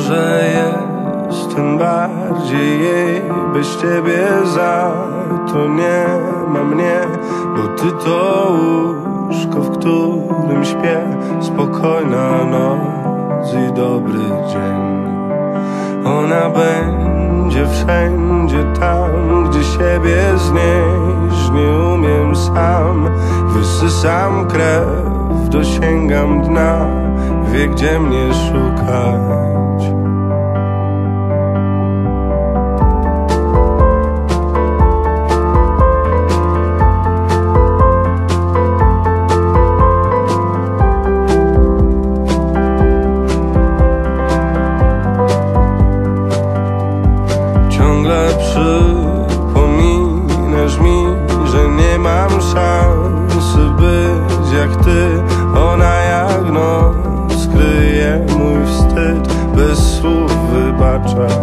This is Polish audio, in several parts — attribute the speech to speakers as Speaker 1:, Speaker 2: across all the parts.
Speaker 1: Może jestem bardziej jej Bez ciebie za to nie ma mnie Bo ty to łóżko, w którym śpię Spokojna noc i dobry dzień. Ona będzie wszędzie tam, gdzie siebie znieść Nie umiem sam, wysysam krew, dosięgam dna Wie gdzie mnie szukać wybacza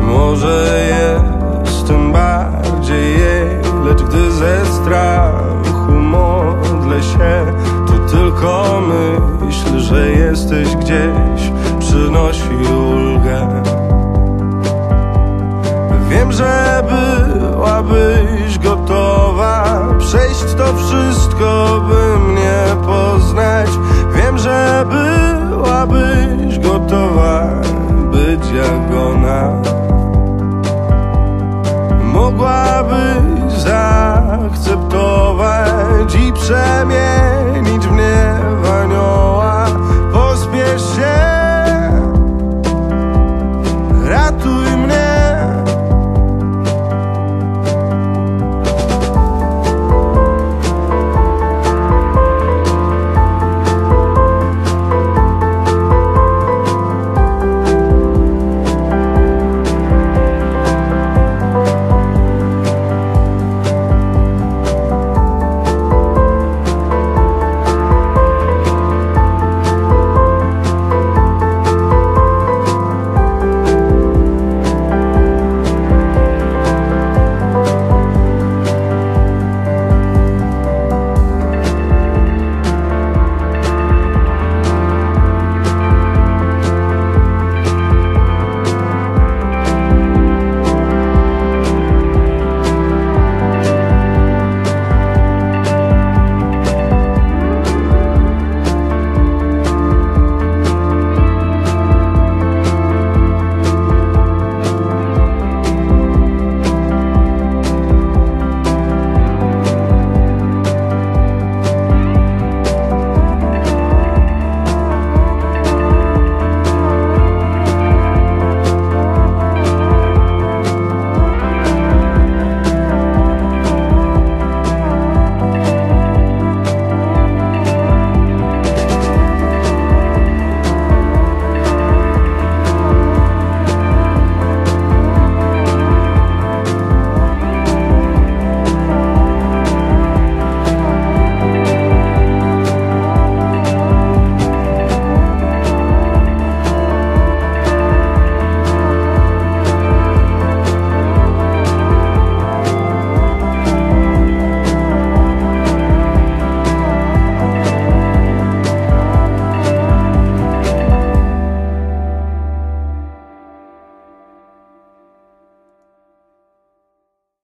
Speaker 1: Może jestem bardziej jej Lecz gdy ze strachu modlę się. To tylko myśl, że jesteś gdzieś Przynosi ulgę. Wiem, że byłabyś gotowa przejść to wszystko, by mnie być jak ona. Mogłabyś zaakceptować i przejść